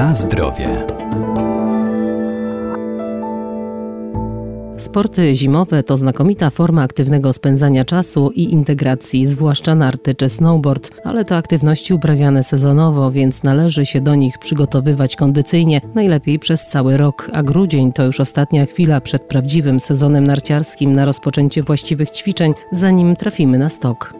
Na zdrowie. Sporty zimowe to znakomita forma aktywnego spędzania czasu i integracji, zwłaszcza narty czy snowboard, ale to aktywności uprawiane sezonowo, więc należy się do nich przygotowywać kondycyjnie, najlepiej przez cały rok, a grudzień to już ostatnia chwila przed prawdziwym sezonem narciarskim na rozpoczęcie właściwych ćwiczeń, zanim trafimy na stok.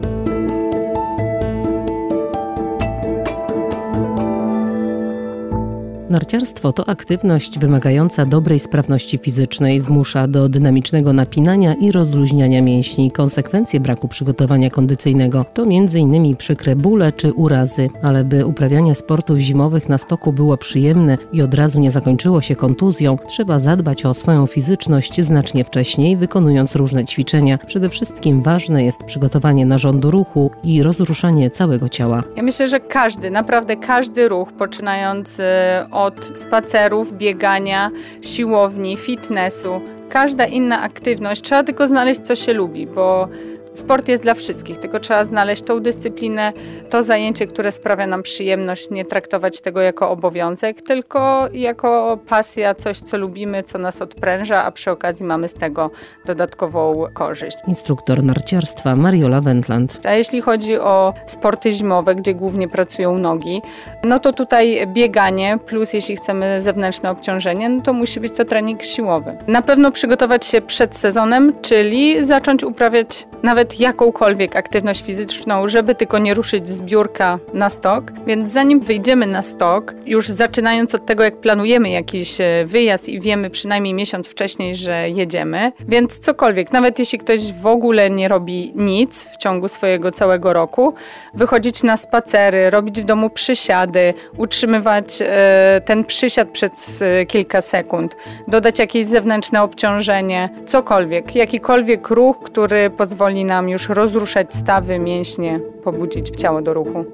Narciarstwo to aktywność wymagająca dobrej sprawności fizycznej, zmusza do dynamicznego napinania i rozluźniania mięśni. Konsekwencje braku przygotowania kondycyjnego to m.in. przykre bóle czy urazy, ale by uprawianie sportów zimowych na stoku było przyjemne i od razu nie zakończyło się kontuzją, trzeba zadbać o swoją fizyczność znacznie wcześniej, wykonując różne ćwiczenia. Przede wszystkim ważne jest przygotowanie narządu ruchu i rozruszanie całego ciała. Ja myślę, że każdy, naprawdę każdy ruch, poczynając e, od od spacerów, biegania, siłowni, fitnessu, każda inna aktywność. Trzeba tylko znaleźć, co się lubi, bo Sport jest dla wszystkich, tylko trzeba znaleźć tą dyscyplinę, to zajęcie, które sprawia nam przyjemność, nie traktować tego jako obowiązek, tylko jako pasja, coś, co lubimy, co nas odpręża, a przy okazji mamy z tego dodatkową korzyść. Instruktor narciarstwa Mariola Wendland. A jeśli chodzi o sporty zimowe, gdzie głównie pracują nogi, no to tutaj bieganie, plus jeśli chcemy zewnętrzne obciążenie, no to musi być to trening siłowy. Na pewno przygotować się przed sezonem, czyli zacząć uprawiać nawet nawet jakąkolwiek aktywność fizyczną, żeby tylko nie ruszyć z biurka na stok. Więc zanim wyjdziemy na stok, już zaczynając od tego, jak planujemy jakiś e, wyjazd i wiemy przynajmniej miesiąc wcześniej, że jedziemy, więc cokolwiek, nawet jeśli ktoś w ogóle nie robi nic w ciągu swojego całego roku, wychodzić na spacery, robić w domu przysiady, utrzymywać e, ten przysiad przez e, kilka sekund, dodać jakieś zewnętrzne obciążenie, cokolwiek, jakikolwiek ruch, który pozwoli nam już rozruszać stawy, mięśnie, pobudzić ciało do ruchu.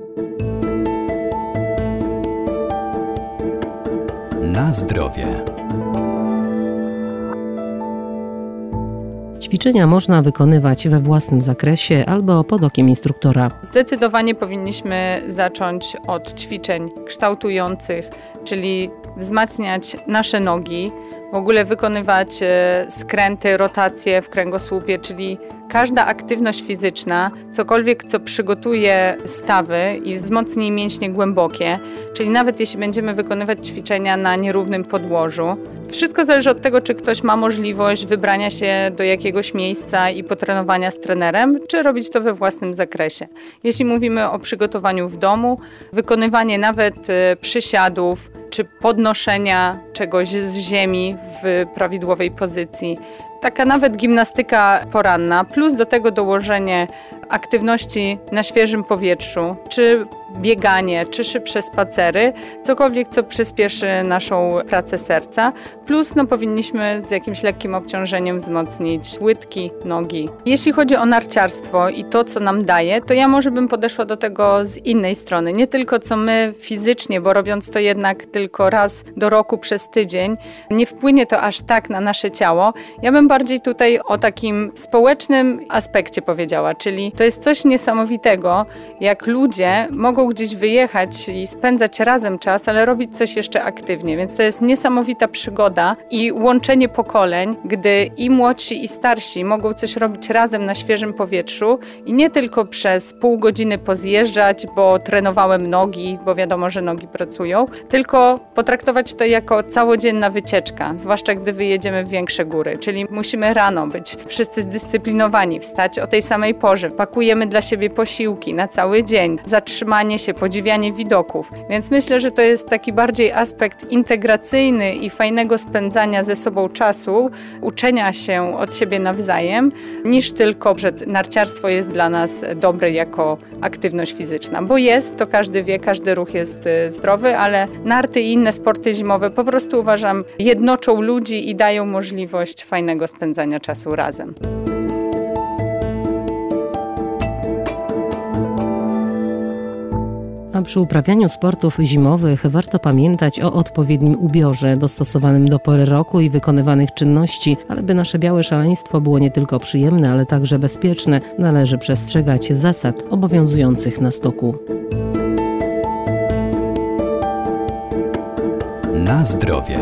Na zdrowie. Ćwiczenia można wykonywać we własnym zakresie albo pod okiem instruktora. Zdecydowanie powinniśmy zacząć od ćwiczeń kształtujących, czyli wzmacniać nasze nogi, w ogóle wykonywać e, skręty, rotacje w kręgosłupie, czyli każda aktywność fizyczna, cokolwiek co przygotuje stawy i wzmocni mięśnie głębokie, czyli nawet jeśli będziemy wykonywać ćwiczenia na nierównym podłożu, wszystko zależy od tego, czy ktoś ma możliwość wybrania się do jakiegoś miejsca i potrenowania z trenerem, czy robić to we własnym zakresie. Jeśli mówimy o przygotowaniu w domu, wykonywanie nawet e, przysiadów, czy podnoszenia czegoś z ziemi w prawidłowej pozycji. Taka nawet gimnastyka poranna, plus do tego dołożenie aktywności na świeżym powietrzu, czy bieganie, czy szybsze spacery, cokolwiek, co przyspieszy naszą pracę serca. Plus no, powinniśmy z jakimś lekkim obciążeniem wzmocnić łydki, nogi. Jeśli chodzi o narciarstwo i to, co nam daje, to ja może bym podeszła do tego z innej strony. Nie tylko co my fizycznie, bo robiąc to jednak tylko raz do roku przez tydzień, nie wpłynie to aż tak na nasze ciało. Ja bym bardziej tutaj o takim społecznym aspekcie powiedziała, czyli to jest coś niesamowitego, jak ludzie mogą gdzieś wyjechać i spędzać razem czas, ale robić coś jeszcze aktywnie. Więc to jest niesamowita przygoda i łączenie pokoleń, gdy i młodsi, i starsi mogą coś robić razem na świeżym powietrzu i nie tylko przez pół godziny pozjeżdżać, bo trenowałem nogi, bo wiadomo, że nogi pracują, tylko potraktować to jako całodzienna wycieczka, zwłaszcza gdy wyjedziemy w większe góry. Czyli musimy rano być wszyscy zdyscyplinowani, wstać o tej samej porze, pakujemy dla siebie posiłki na cały dzień, zatrzymanie się, podziwianie widoków. Więc myślę, że to jest taki bardziej aspekt integracyjny i fajnego spędzania ze sobą czasu, uczenia się od siebie nawzajem, niż tylko, że narciarstwo jest dla nas dobre jako aktywność fizyczna. Bo jest, to każdy wie, każdy ruch jest y, zdrowy, ale narty i inne sporty zimowe po prostu uważam jednoczą ludzi i dają możliwość fajnego spędzania czasu razem. A przy uprawianiu sportów zimowych warto pamiętać o odpowiednim ubiorze dostosowanym do pory roku i wykonywanych czynności, ale by nasze białe szaleństwo było nie tylko przyjemne, ale także bezpieczne, należy przestrzegać zasad obowiązujących na stoku. Na zdrowie.